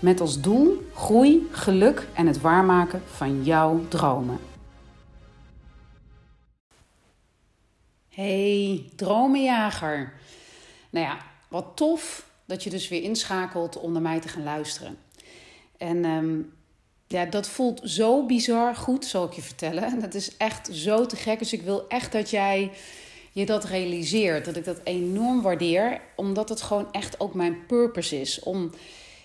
Met als doel groei, geluk en het waarmaken van jouw dromen. Hey, dromenjager. Nou ja, wat tof dat je dus weer inschakelt om naar mij te gaan luisteren. En ehm, ja, dat voelt zo bizar goed, zal ik je vertellen. Dat is echt zo te gek. Dus ik wil echt dat jij je dat realiseert. Dat ik dat enorm waardeer. Omdat het gewoon echt ook mijn purpose is. Om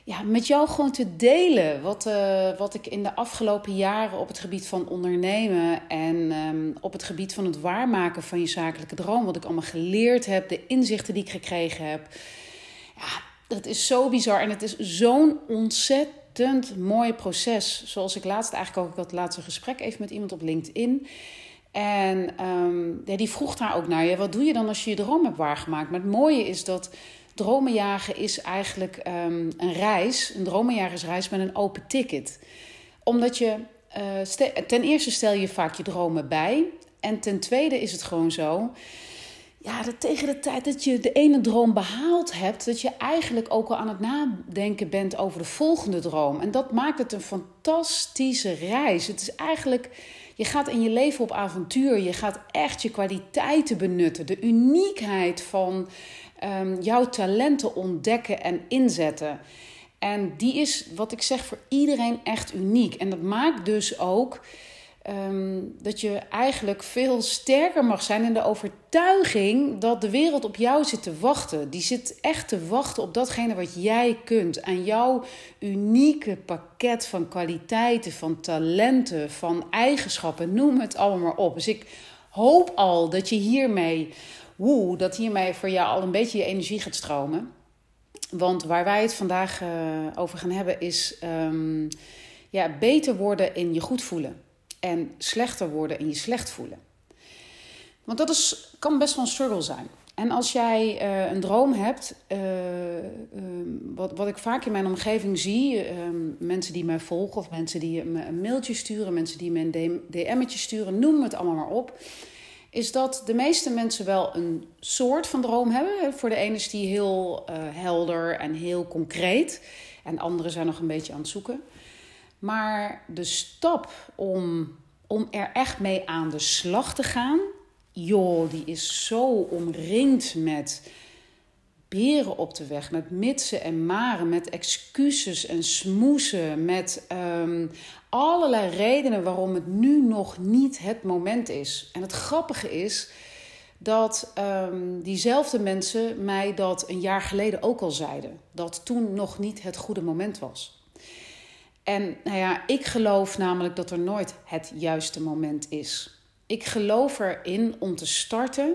ja, met jou gewoon te delen wat, uh, wat ik in de afgelopen jaren op het gebied van ondernemen en um, op het gebied van het waarmaken van je zakelijke droom, wat ik allemaal geleerd heb, de inzichten die ik gekregen heb. Ja, dat is zo bizar en het is zo'n ontzettend mooi proces. Zoals ik laatst eigenlijk ook, ik had het laatste gesprek even met iemand op LinkedIn. En um, ja, die vroeg daar ook naar je, wat doe je dan als je je droom hebt waargemaakt? Maar het mooie is dat dromenjagen is eigenlijk um, een reis, een dromenjagersreis met een open ticket. Omdat je, uh, ten eerste stel je vaak je dromen bij. En ten tweede is het gewoon zo, ja, dat tegen de tijd dat je de ene droom behaald hebt, dat je eigenlijk ook al aan het nadenken bent over de volgende droom. En dat maakt het een fantastische reis. Het is eigenlijk, je gaat in je leven op avontuur. Je gaat echt je kwaliteiten benutten, de uniekheid van um, jouw talenten ontdekken en inzetten. En die is, wat ik zeg, voor iedereen echt uniek. En dat maakt dus ook um, dat je eigenlijk veel sterker mag zijn in de overtuiging dat de wereld op jou zit te wachten. Die zit echt te wachten op datgene wat jij kunt. Aan jouw unieke pakket van kwaliteiten, van talenten, van eigenschappen. Noem het allemaal maar op. Dus ik hoop al dat je hiermee woe, dat hiermee voor jou al een beetje je energie gaat stromen. Want waar wij het vandaag uh, over gaan hebben is um, ja, beter worden in je goed voelen. En slechter worden in je slecht voelen. Want dat is, kan best wel een struggle zijn. En als jij uh, een droom hebt, uh, wat, wat ik vaak in mijn omgeving zie, mensen die mij volgen of mensen die me een mailtje sturen, mensen die me een DM'tje sturen, noem het allemaal maar op is dat de meeste mensen wel een soort van droom hebben. Voor de ene is die heel uh, helder en heel concreet. En anderen zijn nog een beetje aan het zoeken. Maar de stap om, om er echt mee aan de slag te gaan, joh, die is zo omringd met beren op de weg, met mitsen en maren, met excuses en smoesen, met um, allerlei redenen waarom het nu nog niet het moment is. En het grappige is dat um, diezelfde mensen mij dat een jaar geleden ook al zeiden, dat toen nog niet het goede moment was. En nou ja, ik geloof namelijk dat er nooit het juiste moment is. Ik geloof erin om te starten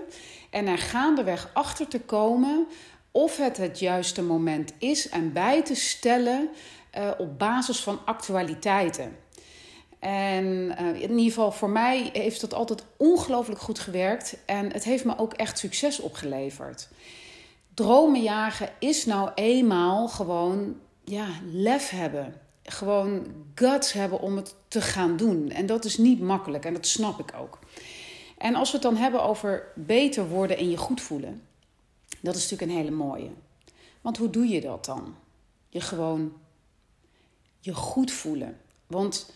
en er gaandeweg achter te komen of het het juiste moment is en bij te stellen uh, op basis van actualiteiten. En uh, in ieder geval voor mij heeft dat altijd ongelooflijk goed gewerkt en het heeft me ook echt succes opgeleverd. Dromen jagen is nou eenmaal gewoon ja, lef hebben. Gewoon guts hebben om het te gaan doen. En dat is niet makkelijk en dat snap ik ook. En als we het dan hebben over beter worden en je goed voelen dat is natuurlijk een hele mooie. Want hoe doe je dat dan? Je gewoon je goed voelen. Want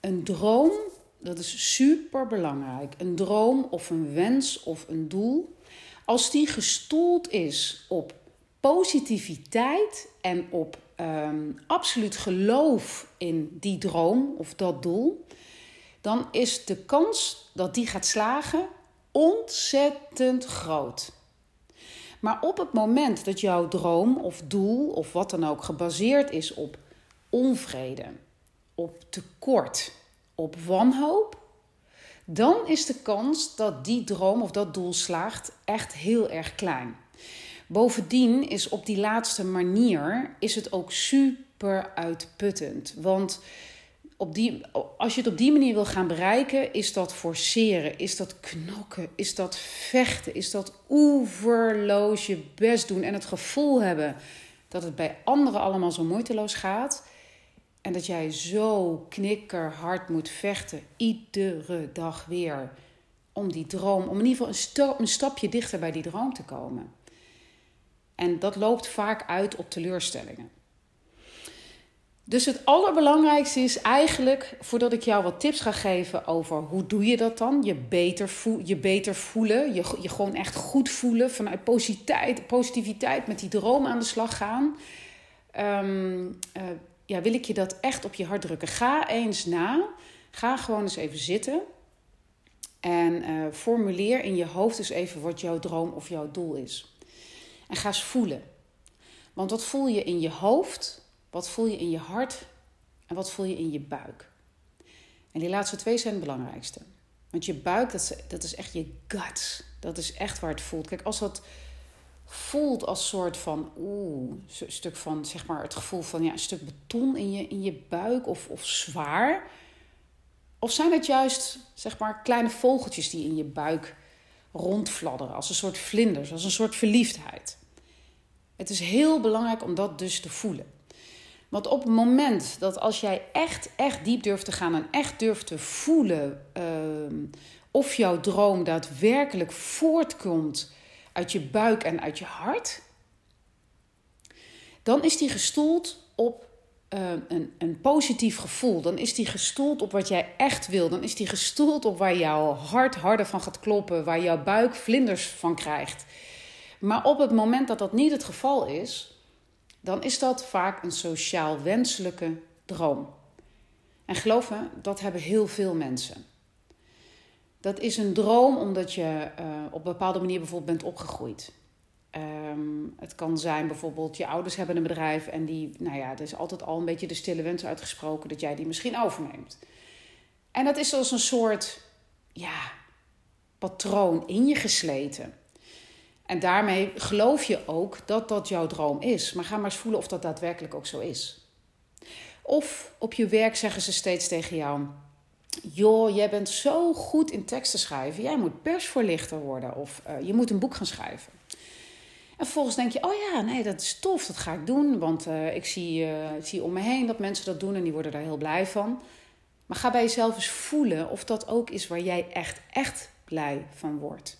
een droom, dat is super belangrijk. Een droom of een wens of een doel, als die gestoeld is op positiviteit en op um, absoluut geloof in die droom of dat doel, dan is de kans dat die gaat slagen ontzettend groot. Maar op het moment dat jouw droom of doel of wat dan ook gebaseerd is op onvrede, op tekort, op wanhoop, dan is de kans dat die droom of dat doel slaagt echt heel erg klein. Bovendien is op die laatste manier is het ook super uitputtend. Want op die, als je het op die manier wil gaan bereiken, is dat forceren, is dat knokken, is dat vechten, is dat oeverloos je best doen en het gevoel hebben dat het bij anderen allemaal zo moeiteloos gaat. En dat jij zo knikkerhard moet vechten, iedere dag weer, om die droom, om in ieder geval een, een stapje dichter bij die droom te komen. En dat loopt vaak uit op teleurstellingen. Dus het allerbelangrijkste is eigenlijk, voordat ik jou wat tips ga geven over hoe doe je dat dan, je beter, je beter voelen, je, je gewoon echt goed voelen, vanuit positiviteit, positiviteit met die droom aan de slag gaan. Ehm, eh, ja, wil ik je dat echt op je hart drukken. Ga eens na, ga gewoon eens even zitten en uh, formuleer in je hoofd eens even wat jouw droom of jouw doel is. En ga eens voelen. Want wat voel je in je hoofd? Wat voel je in je hart? En wat voel je in je buik? En die laatste twee zijn het belangrijkste. Want je buik, dat is, echt je gut. Dat is echt waar het voelt. Kijk, als dat voelt als soort van, oeh, een stuk van, zeg maar, het gevoel van ja, een stuk beton in je, in je buik of, of zwaar. Of zijn het juist, zeg maar, kleine vogeltjes die in je buik rondfladderen, als een soort vlinders, als een soort verliefdheid. Het is heel belangrijk om dat dus te voelen. Want op het moment dat als jij echt, echt diep durft te gaan en echt durft te voelen uh, of jouw droom daadwerkelijk voortkomt uit je buik en uit je hart, dan is die gestoeld op uh, een, een positief gevoel. Dan is die gestoeld op wat jij echt wil. Dan is die gestoeld op waar jouw hart harder van gaat kloppen, waar jouw buik vlinders van krijgt. Maar op het moment dat dat niet het geval is, dan is dat vaak een sociaal wenselijke droom. En geloof me, dat hebben heel veel mensen. Dat is een droom omdat je uh, op een bepaalde manier bijvoorbeeld bent opgegroeid. Um, het kan zijn bijvoorbeeld, je ouders hebben een bedrijf en die, nou ja, er is altijd al een beetje de stille wens uitgesproken dat jij die misschien overneemt. En dat is als een soort, ja, patroon in je gesleten. En daarmee geloof je ook dat dat jouw droom is. Maar ga maar eens voelen of dat daadwerkelijk ook zo is. Of op je werk zeggen ze steeds tegen jou: Joh, jij bent zo goed in teksten schrijven. Jij moet persvoorlichter worden. Of uh, je moet een boek gaan schrijven. En vervolgens denk je: Oh ja, nee, dat is tof. Dat ga ik doen. Want uh, ik, zie, uh, ik zie om me heen dat mensen dat doen en die worden daar heel blij van. Maar ga bij jezelf eens voelen of dat ook is waar jij echt, echt blij van wordt.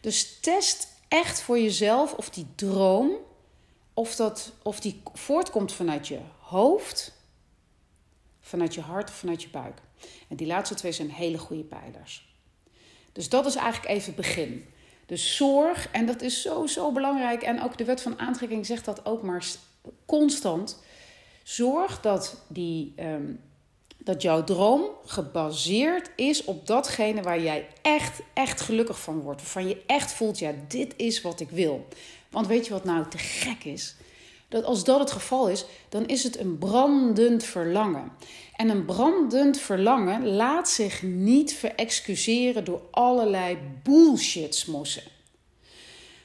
Dus test echt voor jezelf of die droom, of, dat, of die voortkomt vanuit je hoofd, vanuit je hart of vanuit je buik. En die laatste twee zijn hele goede pijlers. Dus dat is eigenlijk even het begin. Dus zorg, en dat is zo, zo belangrijk, en ook de wet van aantrekking zegt dat ook maar constant. Zorg dat die um, dat jouw droom gebaseerd is op datgene waar jij echt, echt gelukkig van wordt. Waarvan je echt voelt, ja, dit is wat ik wil. Want weet je wat nou te gek is? Dat als dat het geval is, dan is het een brandend verlangen. En een brandend verlangen laat zich niet verexcuseren door allerlei bullshitsmossen.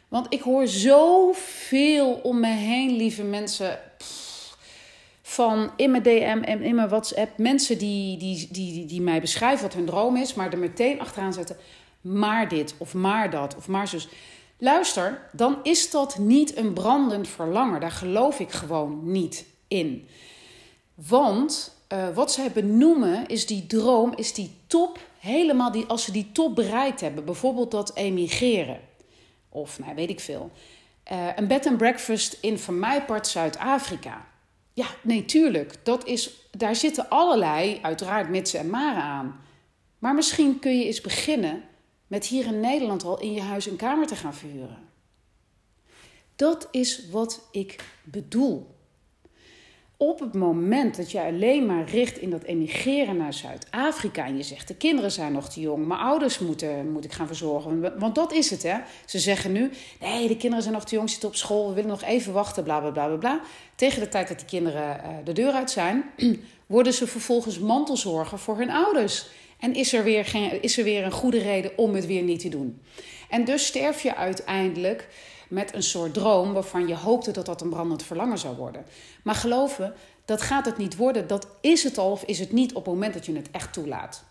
Want ik hoor zoveel om me heen, lieve mensen van in mijn DM en in mijn WhatsApp mensen die, die, die, die, mij beschrijven wat hun droom is, maar er meteen achteraan zetten: maar dit of maar dat of maar zus. Luister, dan is dat niet een brandend verlangen. Daar geloof ik gewoon niet in. Want uh, wat zij benoemen is die droom, is die top, helemaal die, als ze die top bereikt hebben. Bijvoorbeeld dat emigreren. Of, nou weet ik veel. Uh, een bed and breakfast in van mij part Zuid-Afrika. Ja, nee, tuurlijk. Dat is, daar zitten allerlei, uiteraard mitsen en maren aan. Maar misschien kun je eens beginnen met hier in Nederland al in je huis een kamer te gaan verhuren. Dat is wat ik bedoel op het moment dat je alleen maar richt in dat emigreren naar Zuid-Afrika en je zegt de kinderen zijn nog te jong, mijn ouders moeten, moet ik gaan verzorgen. Want dat is het, hè? Ze zeggen nu: nee, de kinderen zijn nog te jong, zitten op school, we willen nog even wachten, bla bla bla bla. bla. Tegen de tijd dat die kinderen uh, de deur uit zijn, worden ze vervolgens mantelzorger voor hun ouders. En is er, weer geen, is er weer een goede reden om het weer niet te doen. En dus sterf je uiteindelijk met een soort droom waarvan je hoopte dat dat een brandend verlangen zou worden. Maar geloof me, dat gaat het niet worden. Dat is het al of is het niet op het moment dat je het echt toelaat.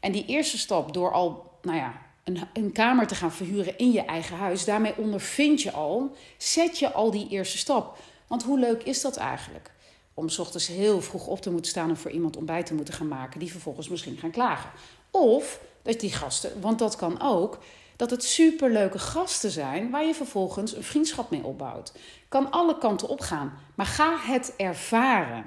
En die eerste stap door al, nou ja, een, een kamer te gaan verhuren in je eigen huis, daarmee ondervind je al, zet je al die eerste stap. Want hoe leuk is dat eigenlijk? Om s ochtends heel vroeg op te moeten staan en voor iemand ontbijt te moeten gaan maken, die vervolgens misschien gaan klagen. Of dat die gasten, want dat kan ook, dat het superleuke gasten zijn waar je vervolgens een vriendschap mee opbouwt. Kan alle kanten opgaan, maar ga het ervaren.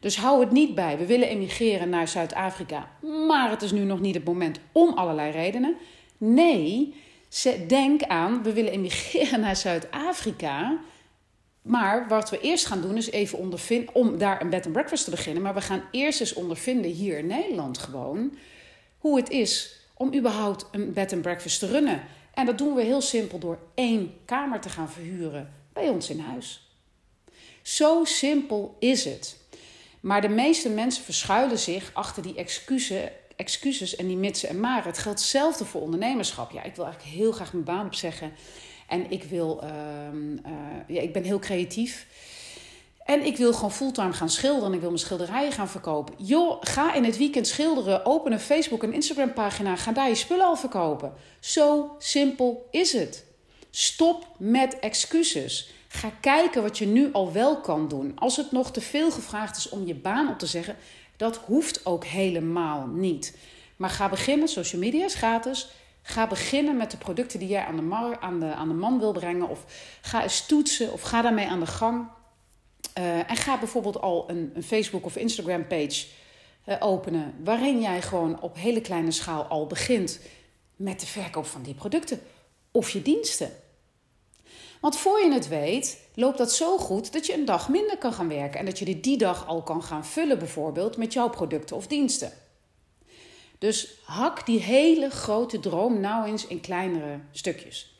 Dus hou het niet bij. We willen emigreren naar Zuid-Afrika, maar het is nu nog niet het moment om allerlei redenen. Nee, denk aan, we willen emigreren naar Zuid-Afrika. Maar wat we eerst gaan doen is even ondervinden, om daar een bed and breakfast te beginnen. Maar we gaan eerst eens ondervinden hier in Nederland gewoon hoe het is om überhaupt een bed and breakfast te runnen. En dat doen we heel simpel door één kamer te gaan verhuren bij ons in huis. Zo simpel is het. Maar de meeste mensen verschuilen zich achter die excuses, excuses en die mitsen en maren. Het geldt hetzelfde voor ondernemerschap. Ja, ik wil eigenlijk heel graag mijn baan opzeggen. En ik, wil, ehm, eh, ja, ik ben heel creatief. En ik wil gewoon fulltime gaan schilderen. Ik wil mijn schilderijen gaan verkopen. Joh, ga in het weekend schilderen. Open een Facebook en Instagram pagina. Ga daar je spullen al verkopen. Zo simpel is het. Stop met excuses. Ga kijken wat je nu al wel kan doen. Als het nog te veel gevraagd is om je baan op te zeggen, dat hoeft ook helemaal niet. Maar ga beginnen, social media is gratis. Ga beginnen met de producten die jij aan de, aan de, aan de man wil brengen. Of ga eens toetsen of ga daarmee aan de gang. Uh, en ga bijvoorbeeld al een, een Facebook of Instagram page uh, openen. Waarin jij gewoon op hele kleine schaal al begint met de verkoop van die producten of je diensten. Want voor je het weet, loopt dat zo goed dat je een dag minder kan gaan werken en dat je die dag al kan gaan vullen, bijvoorbeeld met jouw producten of diensten. Dus hak die hele grote droom nou eens in kleinere stukjes.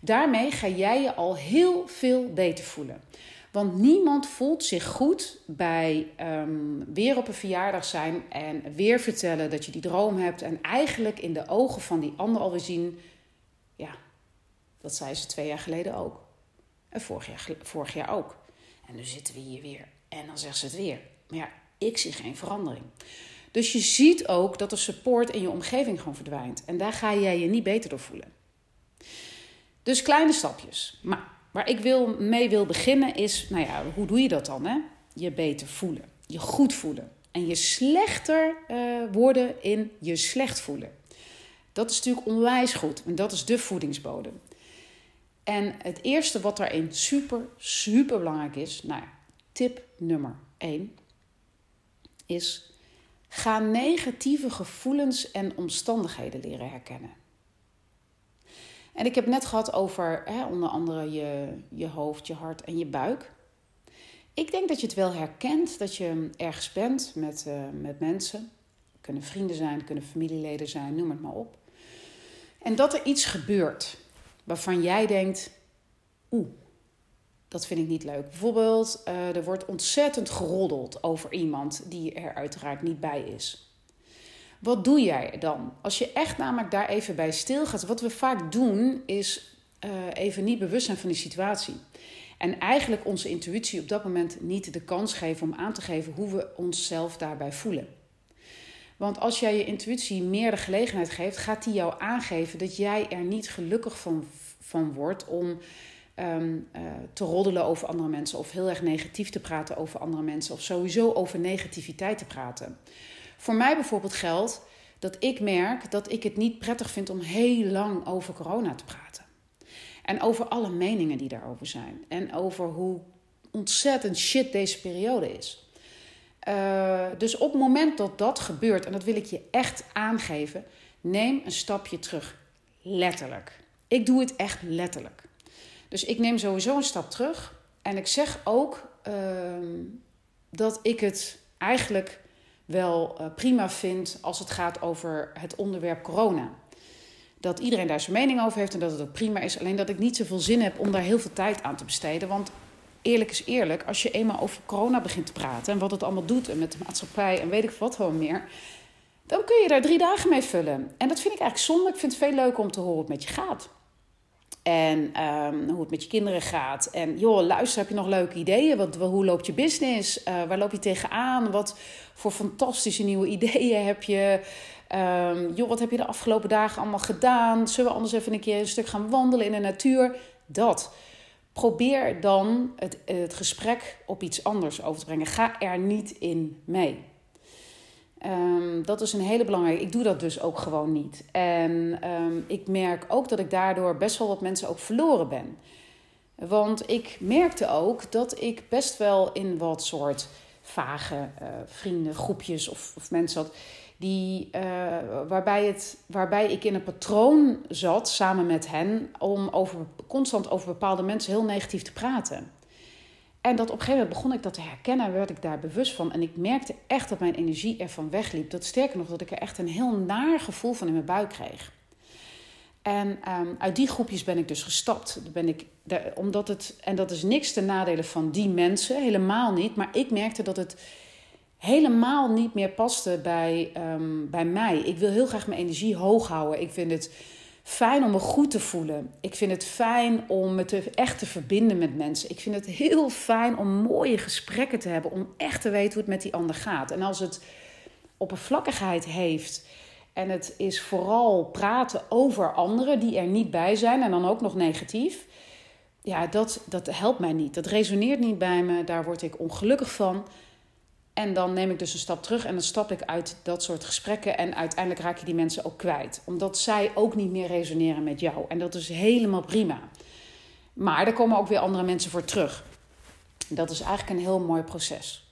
Daarmee ga jij je al heel veel beter voelen. Want niemand voelt zich goed bij um, weer op een verjaardag zijn en weer vertellen dat je die droom hebt. En eigenlijk in de ogen van die ander alweer zien: ja, dat zei ze twee jaar geleden ook. En vorig jaar, vorig jaar ook. En nu zitten we hier weer. En dan zegt ze het weer. Maar ja, ik zie geen verandering. Dus je ziet ook dat de support in je omgeving gewoon verdwijnt. En daar ga jij je niet beter door voelen. Dus kleine stapjes. Maar waar ik wil, mee wil beginnen is, nou ja, hoe doe je dat dan? Hè? Je beter voelen. Je goed voelen. En je slechter uh, worden in je slecht voelen. Dat is natuurlijk onwijs goed. En dat is de voedingsbodem. En het eerste wat daarin super, super belangrijk is, nou, tip nummer 1, is ga negatieve gevoelens en omstandigheden leren herkennen. En ik heb net gehad over hè, onder andere je, je hoofd, je hart en je buik. Ik denk dat je het wel herkent dat je ergens bent met, uh, met mensen. Kunnen vrienden zijn, kunnen familieleden zijn, noem het maar op. En dat er iets gebeurt waarvan jij denkt: oeh, dat vind ik niet leuk. Bijvoorbeeld, uh, er wordt ontzettend geroddeld over iemand die er uiteraard niet bij is. Wat doe jij dan? Als je echt namelijk daar even bij stilgaat. Wat we vaak doen is uh, even niet bewust zijn van die situatie. En eigenlijk onze intuïtie op dat moment niet de kans geven om aan te geven hoe we onszelf daarbij voelen. Want als jij je intuïtie meer de gelegenheid geeft, gaat die jou aangeven dat jij er niet gelukkig van, van wordt om um, uh, te roddelen over andere mensen of heel erg negatief te praten over andere mensen of sowieso over negativiteit te praten. Voor mij bijvoorbeeld geldt dat ik merk dat ik het niet prettig vind om heel lang over corona te praten. En over alle meningen die daarover zijn. En over hoe ontzettend shit deze periode is. Uh, dus op het moment dat dat gebeurt, en dat wil ik je echt aangeven, neem een stapje terug. Letterlijk. Ik doe het echt letterlijk. Dus ik neem sowieso een stap terug. En ik zeg ook uh, dat ik het eigenlijk wel uh, prima vind als het gaat over het onderwerp corona. Dat iedereen daar zijn mening over heeft en dat het ook prima is. Alleen dat ik niet zoveel zin heb om daar heel veel tijd aan te besteden. Want eerlijk is eerlijk, als je eenmaal over corona begint te praten en wat het allemaal doet en met de maatschappij en weet ik wat gewoon meer, dan kun je daar drie dagen mee vullen. En dat vind ik eigenlijk zonde. Ik vind het veel leuker om te horen het met je gaat. En ehm, hoe het met je kinderen gaat. En joh, luister, heb je nog leuke ideeën? Wat, hoe loopt je business? Uh, waar loop je tegenaan? Wat voor fantastische nieuwe ideeën heb je? Um, joh, wat heb je de afgelopen dagen allemaal gedaan? Zullen we anders even een keer een stuk gaan wandelen in de natuur? Dat. Probeer dan het, het gesprek op iets anders over te brengen. Ga er niet in mee. Um, dat is een hele belangrijke. Ik doe dat dus ook gewoon niet. En um, ik merk ook dat ik daardoor best wel wat mensen ook verloren ben. Want ik merkte ook dat ik best wel in wat soort vage uh, vrienden, groepjes of, of, mensen zat. Die, uh, waarbij, het, waarbij ik in een patroon zat samen met hen om over, constant over bepaalde mensen heel negatief te praten. En dat op een gegeven moment begon ik dat te herkennen en werd ik daar bewust van. En ik merkte echt dat mijn energie ervan wegliep. Dat sterker nog, dat ik er echt een heel naar gevoel van in mijn buik kreeg. En um, uit die groepjes ben ik dus gestapt. Ben ik, omdat het, en dat is niks ten nadele van die mensen, helemaal niet. Maar ik merkte dat het helemaal niet meer paste bij, um, bij mij. Ik wil heel graag mijn energie hoog houden. Ik vind het fijn om me goed te voelen. Ik vind het fijn om me echt te verbinden met mensen. Ik vind het heel fijn om mooie gesprekken te hebben. Om echt te weten hoe het met die ander gaat. En als het oppervlakkigheid heeft. En het is vooral praten over anderen die er niet bij zijn. En dan ook nog negatief. Ja, dat, dat helpt mij niet. Dat resoneert niet bij me. Daar word ik ongelukkig van. En dan neem ik dus een stap terug en dan stap ik uit dat soort gesprekken. En uiteindelijk raak je die mensen ook kwijt. Omdat zij ook niet meer resoneren met jou. En dat is helemaal prima. Maar er komen ook weer andere mensen voor terug. Dat is eigenlijk een heel mooi proces.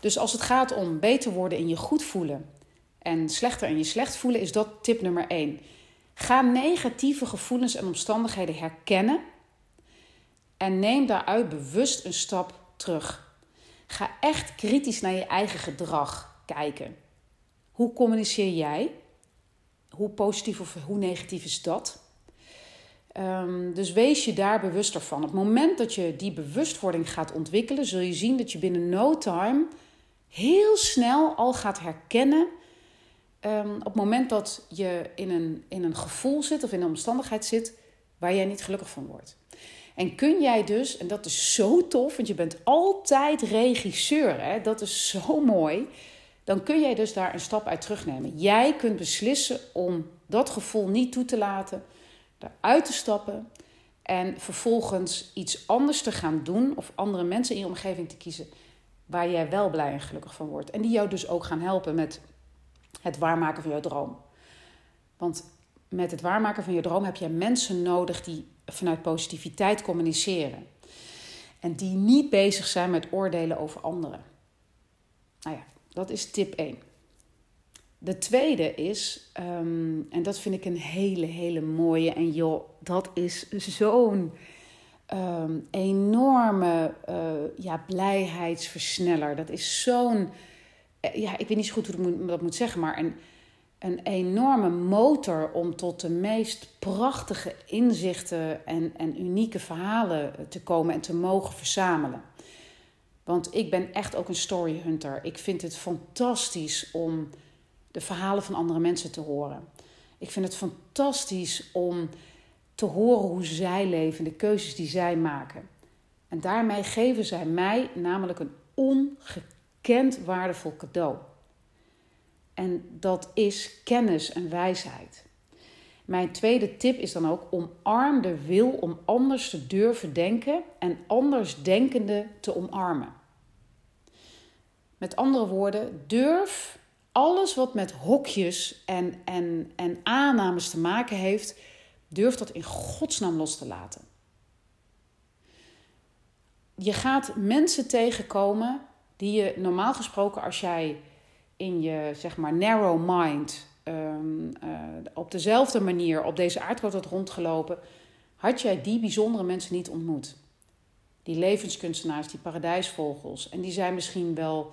Dus als het gaat om beter worden in je goed voelen en slechter in je slecht voelen, is dat tip nummer 1. Ga negatieve gevoelens en omstandigheden herkennen en neem daaruit bewust een stap terug. Ga echt kritisch naar je eigen gedrag kijken. Hoe communiceer jij? Hoe positief of hoe negatief is dat? Um, dus wees je daar bewuster van. Op het moment dat je die bewustwording gaat ontwikkelen, zul je zien dat je binnen no time heel snel al gaat herkennen. Um, op het moment dat je in een, in een gevoel zit of in een omstandigheid zit waar jij niet gelukkig van wordt. En kun jij dus, en dat is zo tof, want je bent altijd regisseur, hè? dat is zo mooi. Dan kun jij dus daar een stap uit terugnemen. Jij kunt beslissen om dat gevoel niet toe te laten, eruit te stappen en vervolgens iets anders te gaan doen of andere mensen in je omgeving te kiezen waar jij wel blij en gelukkig van wordt. En die jou dus ook gaan helpen met het waarmaken van jouw droom. Want met het waarmaken van je droom heb je mensen nodig die vanuit positiviteit communiceren. En die niet bezig zijn met oordelen over anderen. Nou ja, dat is tip 1. De tweede is, um, en dat vind ik een hele, hele mooie. En joh, dat is zo'n um, enorme uh, ja, blijheidsversneller. Dat is zo'n, uh, ja, ik weet niet zo goed hoe ik dat moet zeggen, maar een enorme motor om tot de meest prachtige inzichten en, en unieke verhalen te komen en te mogen verzamelen. Want ik ben echt ook een story hunter. Ik vind het fantastisch om de verhalen van andere mensen te horen. Ik vind het fantastisch om te horen hoe zij leven, de keuzes die zij maken. En daarmee geven zij mij namelijk een ongekend waardevol cadeau. En dat is kennis en wijsheid. Mijn tweede tip is dan ook omarm de wil om anders te durven denken en anders denkende te omarmen. Met andere woorden, durf alles wat met hokjes en, en, en aannames te maken heeft, durf dat in godsnaam los te laten. Je gaat mensen tegenkomen die je normaal gesproken als jij in je zeg maar narrow mind um, uh, op dezelfde manier op deze aardkloot had rondgelopen, had jij die bijzondere mensen niet ontmoet. Die levenskunstenaars, die paradijsvogels. En die zijn misschien wel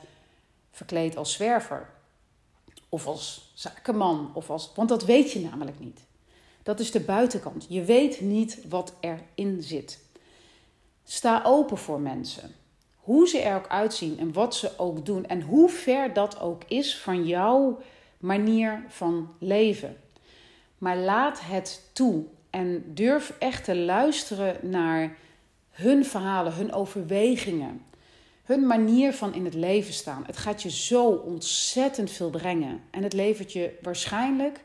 verkleed als zwerver. Of als zakenman. Of als, want dat weet je namelijk niet. Dat is de buitenkant. Je weet niet wat erin zit. Sta open voor mensen hoe ze er ook uitzien en wat ze ook doen en hoe ver dat ook is van jouw manier van leven. Maar laat het toe En durf echt te luisteren naar hun verhalen, hun overwegingen, hun manier van in het leven staan. Het gaat je zo ontzettend veel brengen. En het levert je waarschijnlijk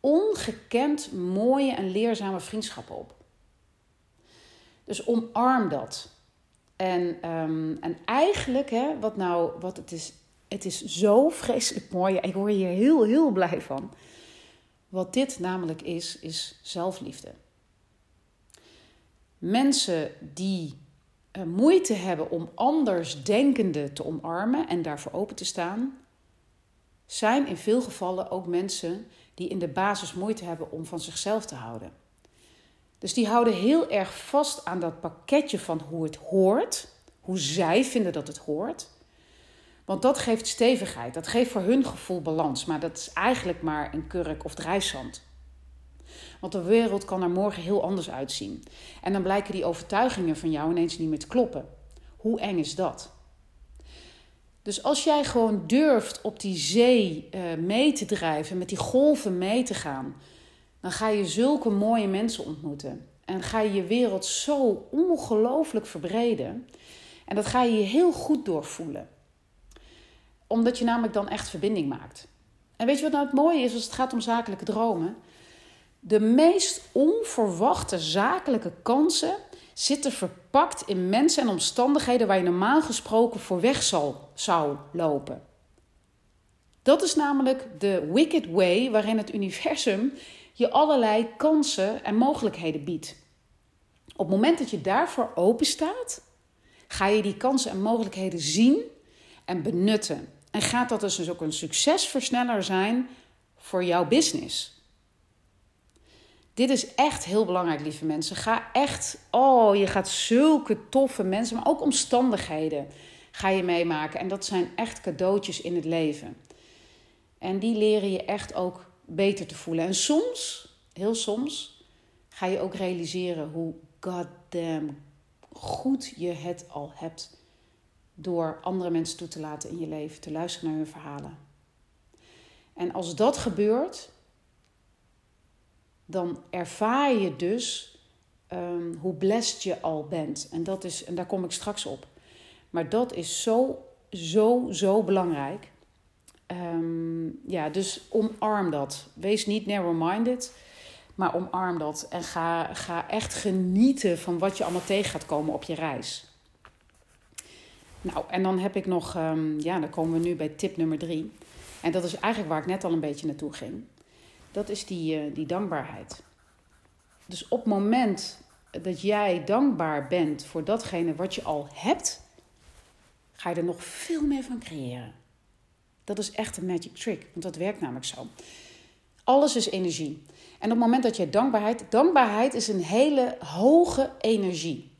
ongekend mooie en leerzame vriendschappen op. Dus omarm dat. En, um, en eigenlijk, hè, wat nou, wat het is, het is zo vreselijk mooi. Ik word hier heel, heel blij van. Wat dit namelijk is, is zelfliefde. Mensen die uh, moeite hebben om anders denkende te omarmen en daarvoor open te staan, zijn in veel gevallen ook mensen die in de basis moeite hebben om van zichzelf te houden. Dus die houden heel erg vast aan dat pakketje van hoe het hoort, hoe zij vinden dat het hoort. Want dat geeft stevigheid, dat geeft voor hun gevoel balans, maar dat is eigenlijk maar een kurk of drijfzand. Want de wereld kan er morgen heel anders uitzien. En dan blijken die overtuigingen van jou ineens niet meer te kloppen. Hoe eng is dat? Dus als jij gewoon durft op die zee uh, mee te drijven, met die golven mee te gaan, dan ga je zulke mooie mensen ontmoeten. En ga je je wereld zo ongelooflijk verbreden. En dat ga je je heel goed doorvoelen. Omdat je namelijk dan echt verbinding maakt. En weet je wat nou het mooie is als het gaat om zakelijke dromen? De meest onverwachte zakelijke kansen zitten verpakt in mensen en omstandigheden waar je normaal gesproken voor weg zal, zou lopen. Dat is namelijk de wicked way waarin het universum je allerlei kansen en mogelijkheden biedt. Op het moment dat je daarvoor open staat, ga je die kansen en mogelijkheden zien en benutten. En gaat dat dus ook een succesversneller zijn voor jouw business. Dit is echt heel belangrijk, lieve mensen. Ga echt, oh, je gaat zulke toffe mensen, maar ook omstandigheden ga je meemaken. En dat zijn echt cadeautjes in het leven. En die leren je echt ook beter te voelen. En soms, heel soms, ga je ook realiseren hoe goddamn goed je het al hebt door andere mensen toe te laten in je leven, te luisteren naar hun verhalen. En als dat gebeurt, dan ervaar je dus um, hoe blessed je al bent. En, dat is, en daar kom ik straks op. Maar dat is zo, zo, zo belangrijk. Um, ja, dus omarm dat. Wees niet narrow-minded, maar omarm dat. En ga, ga echt genieten van wat je allemaal tegen gaat komen op je reis. Nou, en dan heb ik nog, um, ja, dan komen we nu bij tip nummer drie. En dat is eigenlijk waar ik net al een beetje naartoe ging dat is die, uh, die dankbaarheid. Dus op het moment dat jij dankbaar bent voor datgene wat je al hebt, ga je er nog veel meer van creëren. Dat is echt een magic trick, want dat werkt namelijk zo. Alles is energie. En op het moment dat je dankbaarheid, dankbaarheid is een hele hoge energie.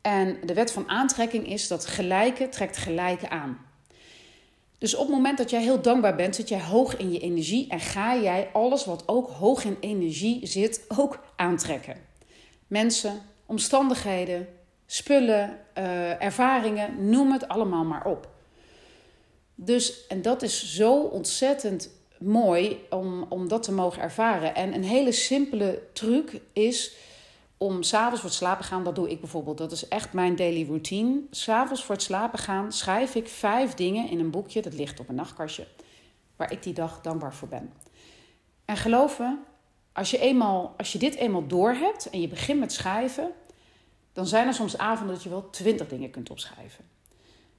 En de wet van aantrekking is dat gelijke trekt gelijke aan. Dus op het moment dat jij heel dankbaar bent, zit jij hoog in je energie en ga jij alles wat ook hoog in energie zit ook aantrekken. Mensen, omstandigheden, spullen, uh, ervaringen, noem het allemaal maar op. Dus, en dat is zo ontzettend mooi om, om dat te mogen ervaren. En een hele simpele truc is om s'avonds voor het slapen gaan, dat doe ik bijvoorbeeld. Dat is echt mijn daily routine. S'avonds voor het slapen gaan schrijf ik vijf dingen in een boekje, dat ligt op een nachtkastje, waar ik die dag dankbaar voor ben. En geloof me, als je, eenmaal, als je dit eenmaal doorhebt en je begint met schrijven, dan zijn er soms avonden dat je wel twintig dingen kunt opschrijven.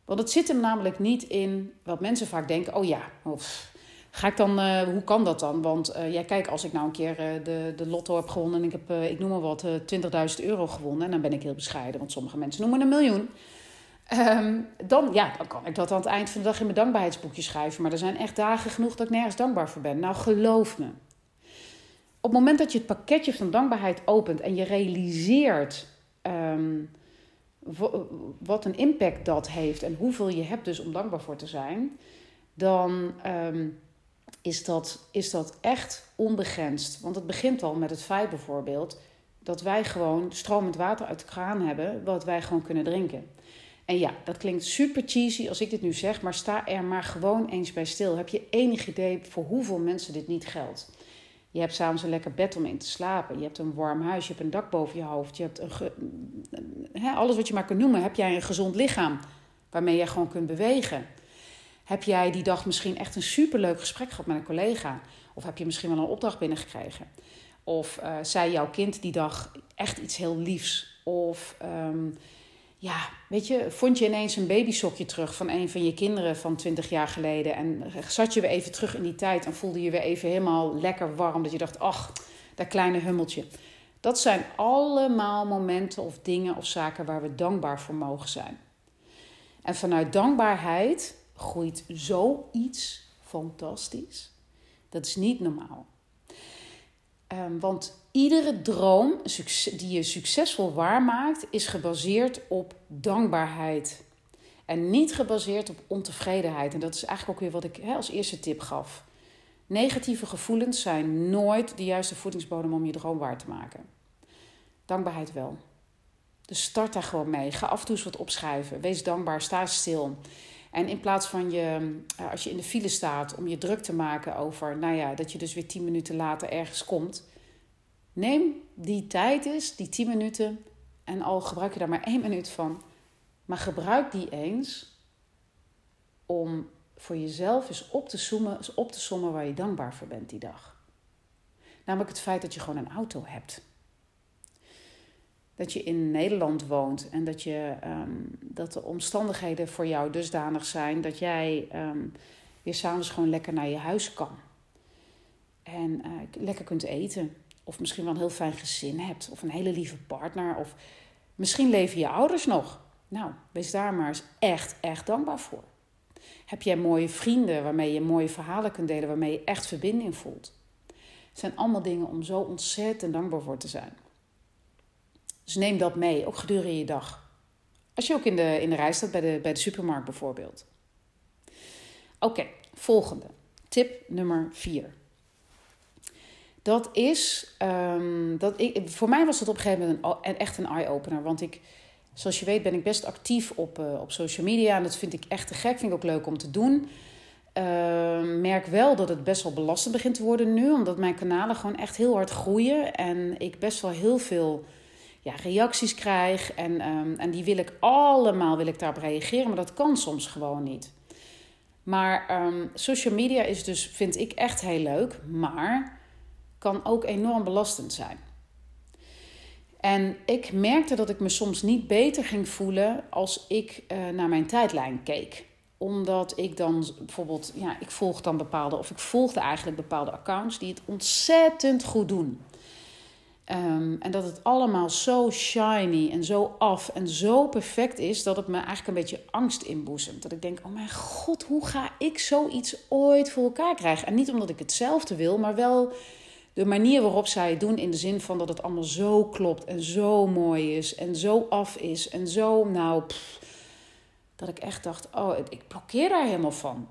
Want het zit hem namelijk niet in wat mensen vaak denken: oh ja, of Ga ik dan, uh, hoe kan dat dan? Want uh, ja, kijk, als ik nou een keer uh, de, de lotto heb gewonnen en ik heb, ik noem maar wat, 20.000 euro gewonnen, en dan ben ik heel bescheiden, want sommige mensen noemen een miljoen. Um, dan, ja, kan ik dat aan het eind van de dag in mijn dankbaarheidsboekje schrijven. Maar er zijn echt dagen genoeg dat ik nergens dankbaar voor ben. Nou, geloof me. Op het moment dat je het pakketje van dankbaarheid opent en je realiseert um, wat een impact dat heeft en hoeveel je hebt dus om dankbaar voor te zijn, dan. Um, is dat, is dat echt onbegrensd. Want het begint al met het feit bijvoorbeeld dat wij gewoon stromend water uit de kraan hebben, wat wij gewoon kunnen drinken. En ja, dat klinkt super cheesy als ik dit nu zeg, maar sta er maar gewoon eens bij stil. Heb je enig idee voor hoeveel mensen dit niet geldt? Je hebt s'avonds een lekker bed om in te slapen. Je hebt een warm huis. Je hebt een dak boven je hoofd. Je hebt een alles wat je maar kunt noemen. Heb jij een gezond lichaam waarmee jij gewoon kunt bewegen? Heb jij die dag misschien echt een superleuk gesprek gehad met een collega? Of heb je misschien wel een opdracht binnengekregen? Of uh, zei jouw kind die dag echt iets heel liefs? Of ehm, ja, weet je, vond je ineens een babysokje terug van een van je kinderen van 20 jaar geleden? En zat je weer even terug in die tijd en voelde je weer even helemaal lekker warm? Dat je dacht, ach, dat kleine hummeltje. Dat zijn allemaal momenten of dingen of zaken waar we dankbaar voor mogen zijn. En vanuit dankbaarheid groeit zoiets fantastisch. Dat is niet normaal. Um, want iedere droom die je succesvol waarmaakt, is gebaseerd op dankbaarheid. En niet gebaseerd op ontevredenheid. En dat is eigenlijk ook weer wat ik als eerste tip gaf. Negatieve gevoelens zijn nooit de juiste voedingsbodem om je droom waar te maken. Dankbaarheid wel. Dus start daar gewoon mee. Ga af en toe eens wat opschrijven. Wees dankbaar, sta stil. En in plaats van je, eh, als je in de file staat, om je druk te maken over, nou ja, dat je dus weer tien minuten later ergens komt. Neem die tijd eens, die tien minuten, en al gebruik je daar maar één minuut van. Maar gebruik die eens om voor jezelf eens op te, zoomen, eens op te sommen waar je dankbaar voor bent die dag. Namelijk het feit dat je gewoon een auto hebt dat je in Nederland woont en dat, je, ehm, dat de omstandigheden voor jou dusdanig zijn dat jij um, weer s'avonds gewoon lekker naar je huis kan. En uh, lekker kunt eten. Of misschien wel een heel fijn gezin hebt. Of een hele lieve partner. Of misschien leven je ouders nog. Nou, wees daar maar eens echt, echt dankbaar voor. Heb jij mooie vrienden waarmee je mooie verhalen kunt delen, waarmee je echt verbinding voelt? Het zijn allemaal dingen om zo ontzettend dankbaar voor te zijn. Dus neem dat mee, ook gedurende je dag. Als je ook in de, in de rij staat bij de, bij de supermarkt bijvoorbeeld. Oké, volgende. Tip nummer 4. Dat is, um, dat ik, voor mij was dat op een gegeven moment echt een eye-opener. Want ik, zoals je weet, ben ik best actief op, uh, op social media. En dat vind ik echt te gek, vind ik ook leuk om te doen. Uh, merk wel dat het best wel belastend begint te worden nu. Omdat mijn kanalen gewoon echt heel hard groeien. En ik best wel heel veel ja, reacties krijg. En, um, en die wil ik allemaal wil ik daarop reageren, maar dat kan soms gewoon niet. Maar social media is dus, vind ik echt heel leuk, maar kan ook enorm belastend zijn. En ik merkte dat ik me soms niet beter ging voelen als ik uh, naar mijn tijdlijn keek omdat ik dan bijvoorbeeld, ja, ik volg dan bepaalde, of ik volgde eigenlijk bepaalde accounts die het ontzettend goed doen. Um, en dat het allemaal zo shiny en zo af en zo perfect is dat het me eigenlijk een beetje angst inboezemt. Dat ik denk: oh mijn god, hoe ga ik zoiets ooit voor elkaar krijgen? En niet omdat ik hetzelfde wil, maar wel de manier waarop zij het doen in de zin van dat het allemaal zo klopt en zo mooi is en zo af is en zo, nou, dat ik echt dacht: oh, ik blokkeer daar helemaal van.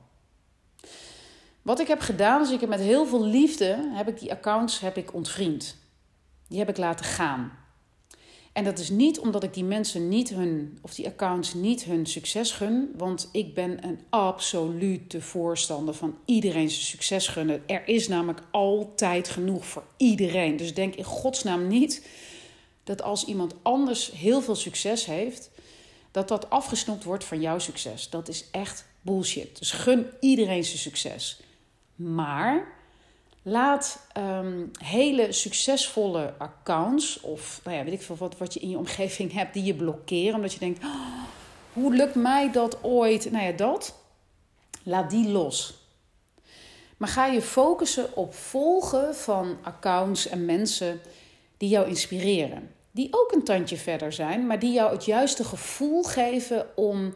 Wat ik heb gedaan, is ik heb met heel veel liefde heb ik die accounts heb ik ontvriend. Die heb ik laten gaan. En dat is niet omdat ik die mensen niet hun, of die accounts niet hun succes gun. Want ik ben een absolute voorstander van iedereen zijn succes gunnen. Er is namelijk altijd genoeg voor iedereen. Dus denk in godsnaam niet dat als iemand anders heel veel succes heeft, dat dat afgesnoept wordt van jouw succes. Dat is echt bullshit. Dus gun iedereen zijn succes. Maar Laat um, hele succesvolle accounts, of nou ja, weet ik veel wat, wat je in je omgeving hebt, die je blokkeren. Omdat je denkt: oh, hoe lukt mij dat ooit? Nou ja, dat. Laat die los. Maar ga je focussen op volgen van accounts en mensen die jou inspireren. Die ook een tandje verder zijn, maar die jou het juiste gevoel geven om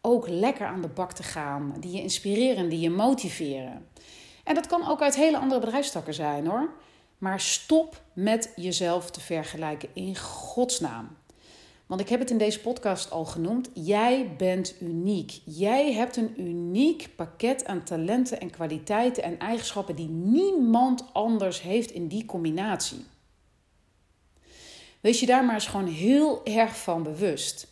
ook lekker aan de bak te gaan. Die je inspireren, die je motiveren. En dat kan ook uit hele andere bedrijfstakken zijn hoor. Maar stop met jezelf te vergelijken in godsnaam. Want ik heb het in deze podcast al genoemd. Jij bent uniek. Jij hebt een uniek pakket aan talenten en kwaliteiten en eigenschappen die niemand anders heeft in die combinatie. Wees je daar maar eens gewoon heel erg van bewust.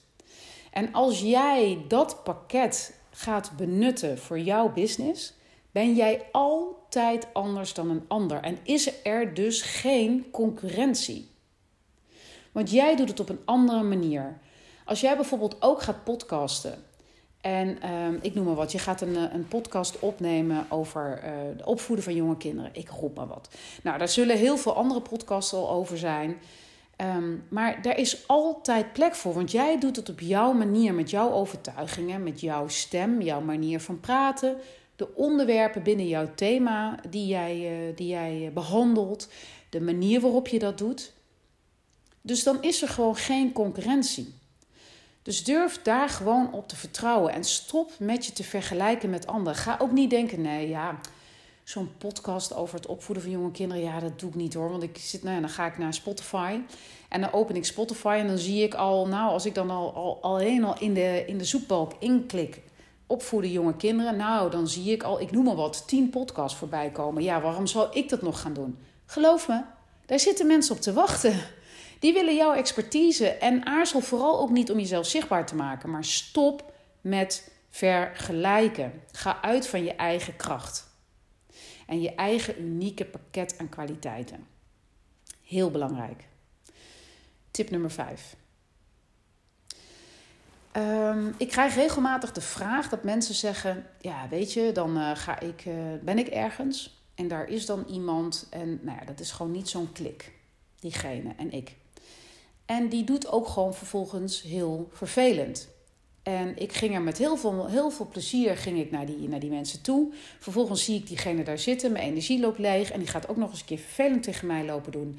En als jij dat pakket gaat benutten voor jouw business, ben jij altijd anders dan een ander en is er dus geen concurrentie. Want jij doet het op een andere manier. Als jij bijvoorbeeld ook gaat podcasten en ehm, ik noem maar wat, je gaat een, eh, een podcast opnemen over het opvoeden van jonge kinderen. Ik roep maar wat. Nou, daar zullen heel veel andere podcasts al over zijn. Ehm, maar daar is altijd plek voor, want jij doet het op jouw manier, met jouw overtuigingen, met jouw stem, jouw manier van praten, de onderwerpen binnen jouw thema die jij, uh, die jij behandelt, de manier waarop je dat doet. Dus dan is er gewoon geen concurrentie. Dus durf daar gewoon op te vertrouwen en stop met je te vergelijken met anderen. Ga ook niet denken, nee, ja, zo'n podcast over het opvoeden van jonge kinderen, ja, dat doe ik niet hoor. Want ik zit, nou dan ga ik naar Spotify en dan open ik Spotify en dan zie ik al, nou, als ik dan al, al alleen al in de, in de zoekbalk inklik, opvoeden jonge kinderen, nou, dan zie ik al, ik noem maar wat, tien podcasts voorbij komen. Ja, waarom zou ik dat nog gaan doen? Geloof me, daar zitten mensen op te wachten. Die willen jouw expertise en aarzel vooral ook niet om jezelf zichtbaar te maken, maar stop met vergelijken. Ga uit van je eigen kracht en je eigen unieke pakket aan kwaliteiten. Heel belangrijk. Tip nummer 5. Um, ik krijg regelmatig de vraag dat mensen zeggen: Ja, weet je, dan uh, ga ik, uh, ben ik ergens en daar is dan iemand en nou ja, dat is gewoon niet zo'n klik, diegene en ik. En die doet ook gewoon vervolgens heel vervelend. En ik ging er met heel veel, heel veel plezier ging ik naar, die, naar die mensen toe. Vervolgens zie ik diegene daar zitten, mijn energie loopt leeg en die gaat ook nog eens een keer vervelend tegen mij lopen doen.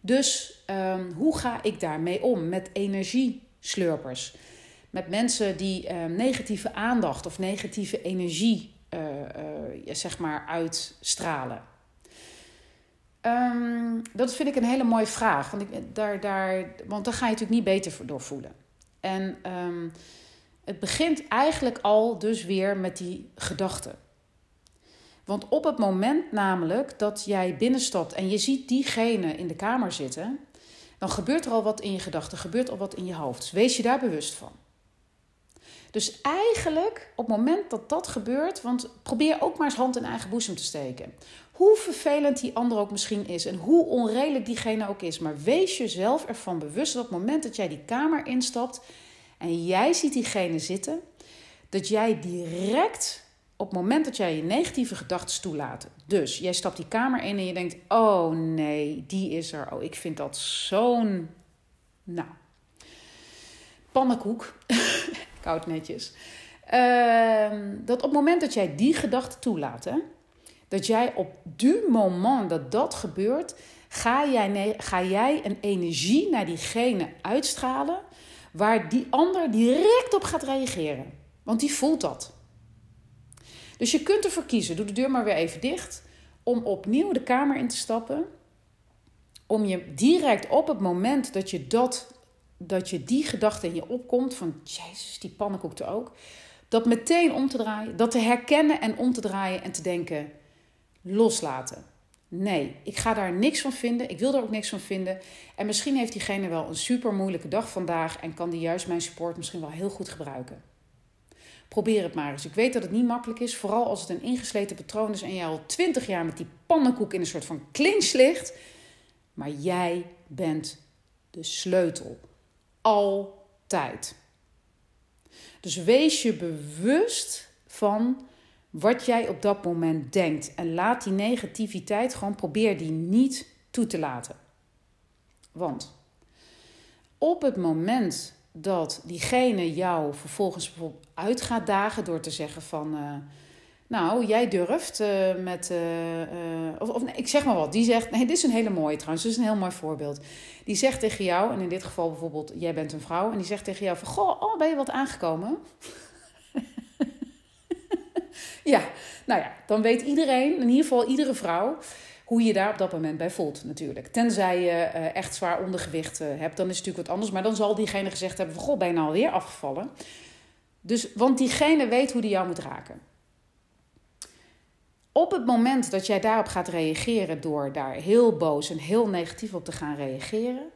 Dus um, hoe ga ik daarmee om? Met energieslurpers. Met mensen die um, negatieve aandacht of negatieve energie uh, uh, zeg maar uitstralen. Um, dat vind ik een hele mooie vraag. Want, ik, daar, daar, want daar ga je natuurlijk niet beter door voelen. En um, het begint eigenlijk al dus weer met die gedachten. Want op het moment namelijk dat jij binnenstapt en je ziet diegene in de kamer zitten, dan gebeurt er al wat in je gedachten, gebeurt al wat in je hoofd. Dus wees je daar bewust van. Dus eigenlijk op het moment dat dat gebeurt, want probeer ook maar eens hand in eigen boezem te steken. Hoe vervelend die ander ook misschien is en hoe onredelijk diegene ook is. Maar wees jezelf ervan bewust dat op het moment dat jij die kamer instapt en jij ziet diegene zitten, dat jij direct op het moment dat jij je negatieve gedachten toelaat. Dus jij stapt die kamer in en je denkt: oh nee, die is er. Oh, ik vind dat zo'n. Nou. Pannenkoek. Koud netjes. Uh, dat op het moment dat jij die gedachte toelaat, hè, dat jij op du moment dat dat gebeurt, ga jij, ga jij een energie naar diegene uitstralen waar die ander direct op gaat reageren. Want die voelt dat. Dus je kunt ervoor kiezen, doe de deur maar weer even dicht, om opnieuw de kamer in te stappen. Om je direct op het moment dat je, dat, dat je die gedachte in je opkomt, van Jezus, die pannenkoek er ook, dat meteen om te draaien, dat te herkennen en om te draaien en te denken, loslaten. Nee, ik ga daar niks van vinden. Ik wil er ook niks van vinden. En misschien heeft diegene wel een super moeilijke dag vandaag en kan die juist mijn support misschien wel heel goed gebruiken. Probeer het maar eens. Ik weet dat het niet makkelijk is, vooral als het een ingesleten patroon is en jij al twintig jaar met die pannenkoek in een soort van clinch ligt. Maar jij bent de sleutel. Altijd. Dus wees je bewust van wat jij op dat moment denkt. En laat die negativiteit gewoon, probeer die niet toe te laten. Want op het moment dat diegene jou vervolgens bijvoorbeeld uit gaat dagen door te zeggen van... Uh, nou, jij durft uh, met. Uh, of, of nee, ik zeg maar wat. Die zegt. Nee, dit is een hele mooie trouwens. Dit is een heel mooi voorbeeld. Die zegt tegen jou, en in dit geval bijvoorbeeld, jij bent een vrouw. En die zegt tegen jou: van, Goh, oh, ben je wat aangekomen? Ja, nou ja, dan weet iedereen, in ieder geval iedere vrouw, hoe je daar op dat moment bij voelt natuurlijk. Tenzij je uh, echt zwaar ondergewicht uh, hebt, dan is het natuurlijk wat anders. Maar dan zal diegene gezegd hebben van, goh, ben je nou alweer afgevallen? Dus, want diegene weet hoe die jou moet raken. Op het moment dat jij daarop gaat reageren door daar heel boos en heel negatief op te gaan reageren,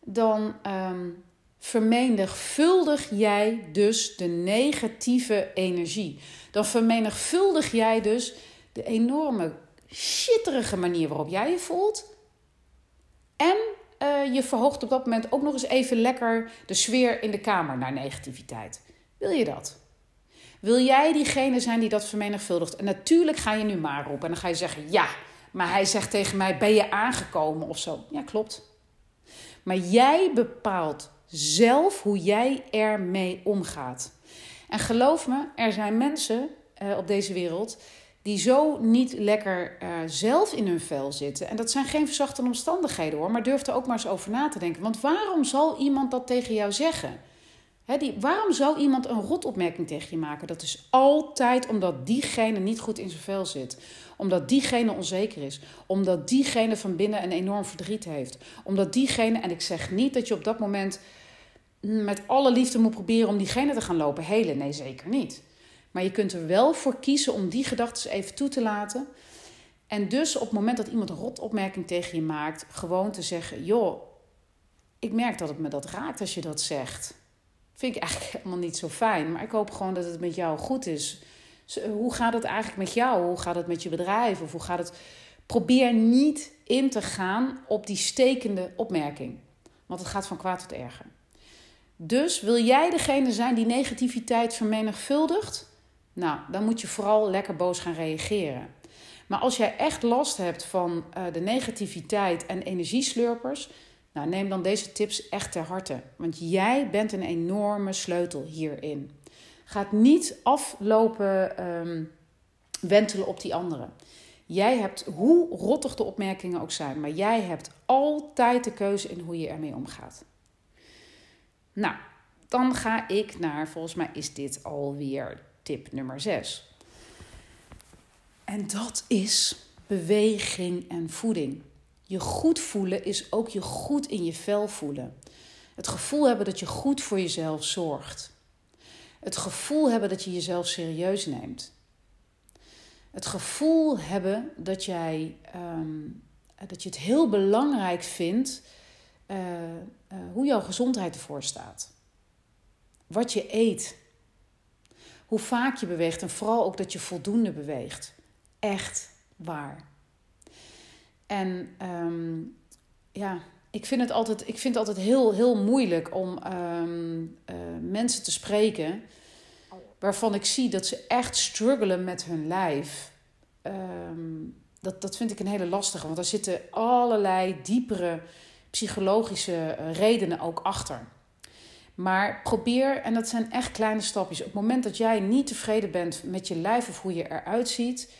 dan um, vermenigvuldig jij dus de negatieve energie. Dan vermenigvuldig jij dus de enorme shitterige manier waarop jij je voelt. En uh, je verhoogt op dat moment ook nog eens even lekker de sfeer in de kamer naar negativiteit. Wil je dat? Wil jij diegene zijn die dat vermenigvuldigt? En natuurlijk ga je nu maar roepen en dan ga je zeggen: ja, maar hij zegt tegen mij: ben je aangekomen of zo? Ja, klopt. Maar jij bepaalt zelf hoe jij ermee omgaat. En geloof me, er zijn mensen uh, op deze wereld die zo niet lekker uh, zelf in hun vel zitten. En dat zijn geen verzachte omstandigheden hoor, maar durf er ook maar eens over na te denken. Want waarom zal iemand dat tegen jou zeggen? Die, waarom zou iemand een rotopmerking tegen je maken? Dat is altijd omdat diegene niet goed in zijn vel zit. Omdat diegene onzeker is. Omdat diegene van binnen een enorm verdriet heeft. Omdat diegene, en ik zeg niet dat je op dat moment met alle liefde moet proberen om diegene te gaan lopen helen. Nee, zeker niet. Maar je kunt er wel voor kiezen om die gedachten even toe te laten. En dus op het moment dat iemand een rotopmerking tegen je maakt, gewoon te zeggen: joh, ik merk dat het me dat raakt als je dat zegt. Vind ik eigenlijk helemaal niet zo fijn. Maar ik hoop gewoon dat het met jou goed is. Hoe gaat het eigenlijk met jou? Hoe gaat het met je bedrijf? Of hoe gaat het. Probeer niet in te gaan op die stekende opmerking. Want het gaat van kwaad tot erger. Dus wil jij degene zijn die negativiteit vermenigvuldigt? Nou, dan moet je vooral lekker boos gaan reageren. Maar als jij echt last hebt van uh, de negativiteit en energieslurpers, nou, neem dan deze tips echt ter harte. Want jij bent een enorme sleutel hierin. Gaat niet aflopen um, wentelen op die anderen. Jij hebt, hoe rottig de opmerkingen ook zijn, maar jij hebt altijd de keuze in hoe je ermee omgaat. Nou, dan ga ik naar, volgens mij is dit alweer tip nummer 6. En dat is beweging en voeding. Je goed voelen is ook je goed in je vel voelen. Het gevoel hebben dat je goed voor jezelf zorgt. Het gevoel hebben dat je jezelf serieus neemt. Het gevoel hebben dat, jij, ehm, dat je het heel belangrijk vindt uh, uh, hoe jouw gezondheid ervoor staat. Wat je eet. Hoe vaak je beweegt en vooral ook dat je voldoende beweegt. Echt waar. En um, ja, ik vind het altijd, ik vind het altijd heel, heel moeilijk om um, uh, mensen te spreken waarvan ik zie dat ze echt struggelen met hun lijf. Um, dat, dat vind ik een hele lastige, want daar zitten allerlei diepere psychologische eh, redenen ook achter. Maar probeer, en dat zijn echt kleine stapjes. Op het moment dat jij niet tevreden bent met je lijf of hoe je eruit ziet,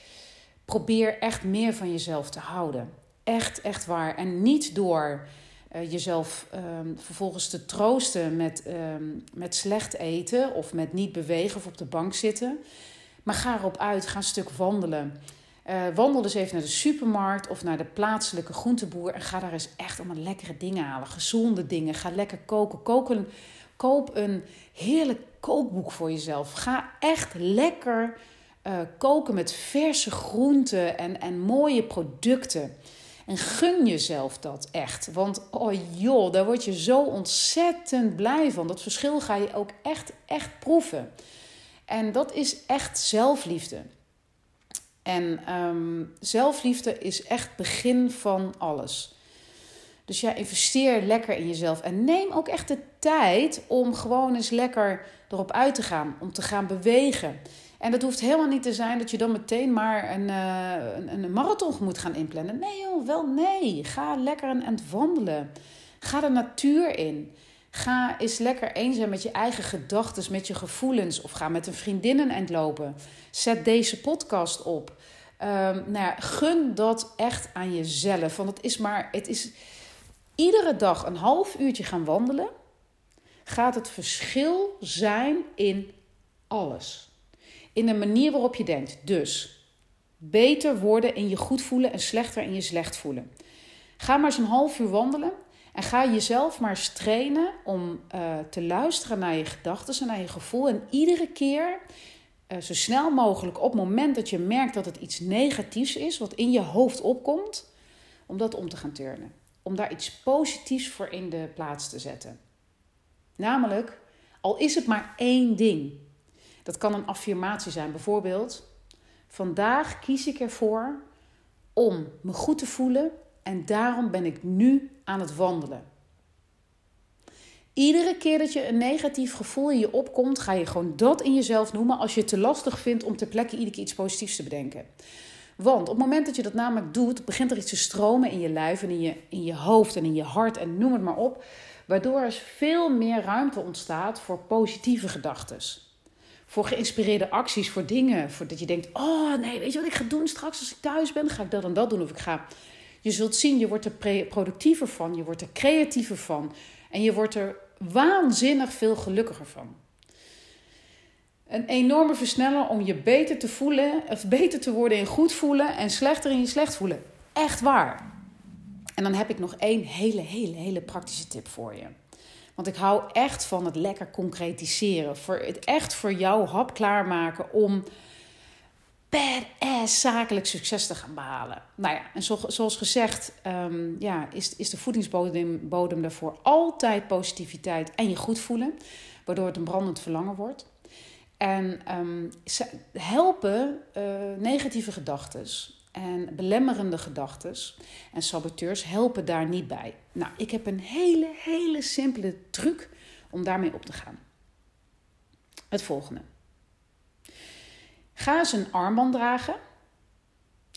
probeer echt meer van jezelf te houden. Echt, echt waar. En niet door uh, jezelf um, vervolgens te troosten met, um, met slecht eten of met niet bewegen of op de bank zitten. Maar ga erop uit, ga een stuk wandelen. Uh, wandel dus even naar de supermarkt of naar de plaatselijke groenteboer en ga daar eens echt allemaal lekkere dingen halen. Gezonde dingen. Ga lekker koken. Kook een, koop een heerlijk kookboek voor jezelf. Ga echt lekker uh, koken met verse groenten en, en mooie producten. En gun jezelf dat echt. Want oh joh, daar word je zo ontzettend blij van. Dat verschil ga je ook echt, echt proeven. En dat is echt zelfliefde. En um, zelfliefde is echt begin van alles. Dus ja, investeer lekker in jezelf. En neem ook echt de tijd om gewoon eens lekker erop uit te gaan. Om te gaan bewegen. En dat hoeft helemaal niet te zijn dat je dan meteen maar een, uh, een, een, marathon moet gaan inplannen. Nee joh, wel nee. Ga lekker aan wandelen. Ga de natuur in. Ga eens lekker eenzaam met je eigen gedachten, met je gevoelens. Of ga met een vriendin een eind lopen. Zet deze podcast op. Um, nou ja, gun dat echt aan jezelf. Want het is maar, het is iedere dag een half uurtje gaan wandelen. Gaat het verschil zijn in alles in de manier waarop je denkt. Dus beter worden in je goed voelen en slechter in je slecht voelen. Ga maar eens een half uur wandelen en ga jezelf maar trainen om uh, te luisteren naar je gedachten en naar je gevoel. En iedere keer uh, zo snel mogelijk op het moment dat je merkt dat het iets negatiefs is, wat in je hoofd opkomt, om dat om te gaan turnen. Om daar iets positiefs voor in de plaats te zetten. Namelijk, al is het maar één ding. Dat kan een affirmatie zijn, bijvoorbeeld. Vandaag kies ik ervoor om me goed te voelen en daarom ben ik nu aan het wandelen. Iedere keer dat je een negatief gevoel in je opkomt, ga je gewoon dat in jezelf noemen als je het te lastig vindt om ter plekke iedere keer iets positiefs te bedenken. Want op het moment dat je dat namelijk doet, begint er iets te stromen in je lijf en in je, in je hoofd en in je hart en noem het maar op. Waardoor er veel meer ruimte ontstaat voor positieve gedachten. Voor geïnspireerde acties, voor dingen. Voor dat je denkt, oh nee, weet je wat ik ga doen straks als ik thuis ben? ga ik dat en dat doen of ik ga... Je zult zien, je wordt er productiever van, je wordt er creatiever van. En je wordt er waanzinnig veel gelukkiger van. Een enorme versneller om je beter te voelen, of beter te worden in goed voelen en slechter in je slecht voelen. Echt waar. En dan heb ik nog één hele, hele, hele praktische tip voor je. Want ik hou echt van het lekker concretiseren. Voor het echt voor jou hap klaarmaken om badass zakelijk succes te gaan behalen. Nou ja, en zoals gezegd um, ja, is, is de voedingsbodem bodem daarvoor altijd positiviteit en je goed voelen. Waardoor het een brandend verlangen wordt. En um, helpen uh, negatieve gedachten en belemmerende gedachten en saboteurs helpen daar niet bij. Nou, ik heb een hele, hele simpele truc om daarmee op te gaan. Het volgende. Ga eens een armband dragen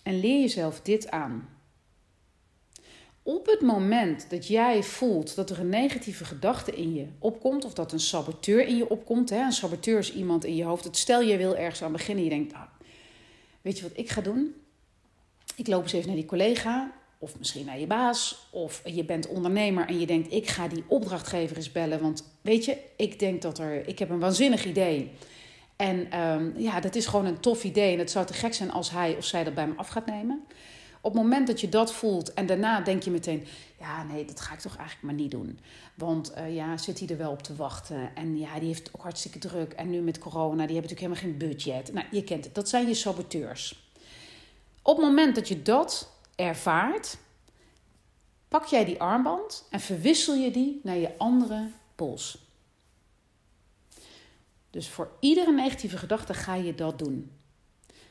en leer jezelf dit aan. Op het moment dat jij voelt dat er een negatieve gedachte in je opkomt, of dat een saboteur in je opkomt, hè, een saboteur is iemand in je hoofd. stel je wil ergens aan beginnen, je denkt, ah, weet je wat ik ga doen? Ik loop eens even naar die collega, of misschien naar je baas, of je bent ondernemer en je denkt, ik ga die opdrachtgever eens bellen, want weet je, ik denk dat er, ik heb een waanzinnig idee. En um, ja, dat is gewoon een tof idee en het zou te gek zijn als hij of zij dat bij me af gaat nemen. Op het moment dat je dat voelt en daarna denk je meteen: ja, nee, dat ga ik toch eigenlijk maar niet doen. Want uh, ja, zit hij er wel op te wachten? En ja, die heeft ook hartstikke druk. En nu met corona, die hebben natuurlijk helemaal geen budget. Nou, je kent het, dat zijn je saboteurs. Op het moment dat je dat ervaart, pak jij die armband en verwissel je die naar je andere pols. Dus voor iedere negatieve gedachte ga je dat doen.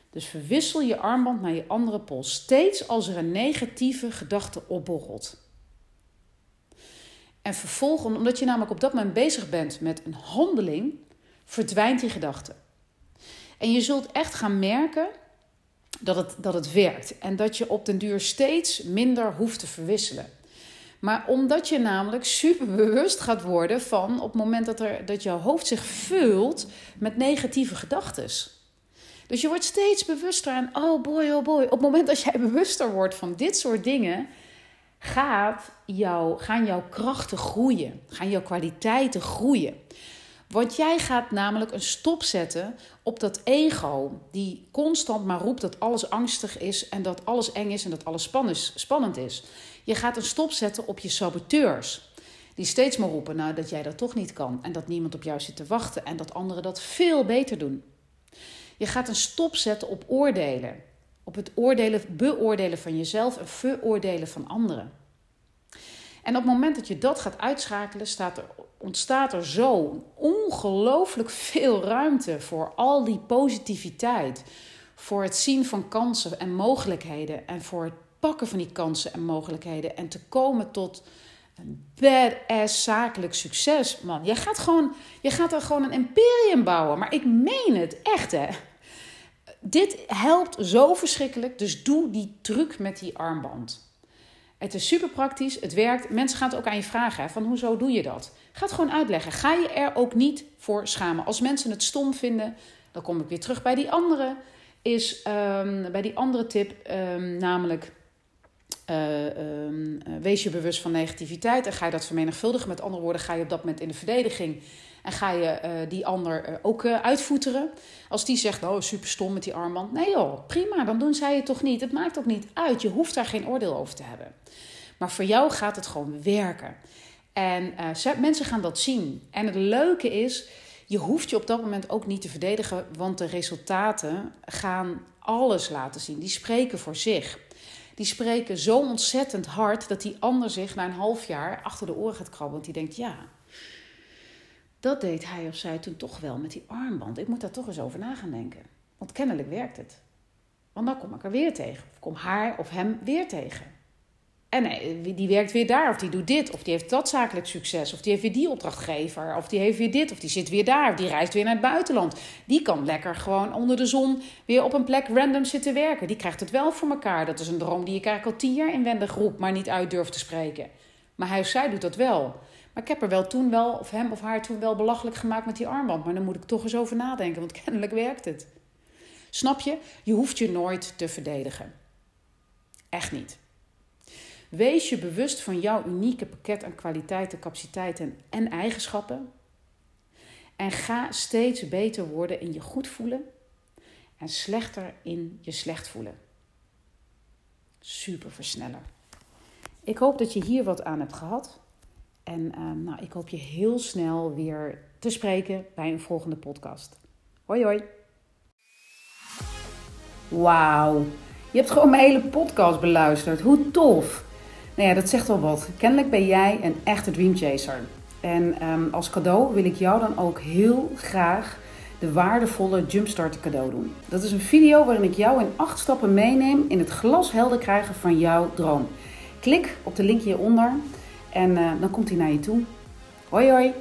Dus verwissel je armband naar je andere pols. Steeds als er een negatieve gedachte opborrelt. En vervolgens, omdat je namelijk op dat moment bezig bent met een handeling, verdwijnt die gedachte. En je zult echt gaan merken dat het, dat het werkt. En dat je op den duur steeds minder hoeft te verwisselen. Maar omdat je namelijk super bewust gaat worden van op het moment dat, er, dat jouw hoofd zich vult met negatieve gedachten. Dus je wordt steeds bewuster aan, oh boy, oh boy. Op het moment dat jij bewuster wordt van dit soort dingen, gaat jou, gaan jouw krachten groeien. Gaan jouw kwaliteiten groeien. Want jij gaat namelijk een stop zetten op dat ego, die constant maar roept dat alles angstig is en dat alles eng is en dat alles spannend is. Je gaat een stop zetten op je saboteurs. Die steeds maar roepen nou, dat jij dat toch niet kan en dat niemand op jou zit te wachten en dat anderen dat veel beter doen. Je gaat een stop zetten op oordelen. Op het oordelen, beoordelen van jezelf en veroordelen van anderen. En op het moment dat je dat gaat uitschakelen, staat er, ontstaat er zo ongelooflijk veel ruimte voor al die positiviteit. Voor het zien van kansen en mogelijkheden. En voor het pakken van die kansen en mogelijkheden. En te komen tot een badass zakelijk succes, man. Je gaat, gewoon, je gaat er gewoon een imperium bouwen. Maar ik meen het, echt hè. Dit helpt zo verschrikkelijk. Dus doe die truc met die armband. Het is super praktisch, het werkt. Mensen gaan het ook aan je vragen: van hoezo doe je dat? Ga het gewoon uitleggen. Ga je er ook niet voor schamen. Als mensen het stom vinden, dan kom ik weer terug bij die andere. Is um, bij die andere tip, um, namelijk uh, um, wees je bewust van negativiteit en ga je dat vermenigvuldigen. Met andere woorden, ga je op dat moment in de verdediging en ga je uh, die ander uh, ook uitvoeteren. Als die zegt, oh super stom met die armband. Nee joh, prima, dan doen zij het toch niet. Het maakt ook niet uit. Je hoeft daar geen oordeel over te hebben. Maar voor jou gaat het gewoon werken. En mensen gaan dat zien. En het leuke is, je hoeft je op dat moment ook niet te verdedigen, want de resultaten gaan alles laten zien. Die spreken voor zich die spreken zo ontzettend hard dat die ander zich na een half jaar achter de oren gaat krabben. Want die denkt, ja, dat deed hij of zij toen toch wel met die armband. Ik moet daar toch eens over na gaan denken. Want kennelijk werkt het. Want dan kom ik er weer tegen. Of kom haar of hem weer tegen. En nee, die werkt weer daar, of die doet dit, of die heeft dat zakelijk succes, of die heeft weer die opdrachtgever, of die heeft weer dit, of die zit weer daar, of die reist weer naar het buitenland. Die kan lekker gewoon onder de zon weer op een plek random zitten werken. Die krijgt het wel voor elkaar. Dat is een droom die ik eigenlijk al tien jaar inwendig roep, maar niet uit durf te spreken. Maar hij of zij doet dat wel. Maar ik heb er wel toen wel, of hem of haar toen wel belachelijk gemaakt met die armband. Maar dan moet ik toch eens over nadenken, want kennelijk werkt het. Snap je? Je hoeft je nooit te verdedigen. Echt niet. Wees je bewust van jouw unieke pakket aan kwaliteiten, capaciteiten en eigenschappen. En ga steeds beter worden in je goed voelen en slechter in je slecht voelen. Super versneller. Ik hoop dat je hier wat aan hebt gehad. En uh, nou, ik hoop je heel snel weer te spreken bij een volgende podcast. Hoi hoi. Wauw, je hebt gewoon mijn hele podcast beluisterd. Hoe tof! Nou ja, dat zegt wel wat. Kennelijk ben jij een echte dreamchaser. En um, als cadeau wil ik jou dan ook heel graag de waardevolle Jumpstart cadeau doen. Dat is een video waarin ik jou in acht stappen meeneem in het glashelder krijgen van jouw droom. Klik op de link hieronder en uh, dan komt hij naar je toe. Hoi hoi!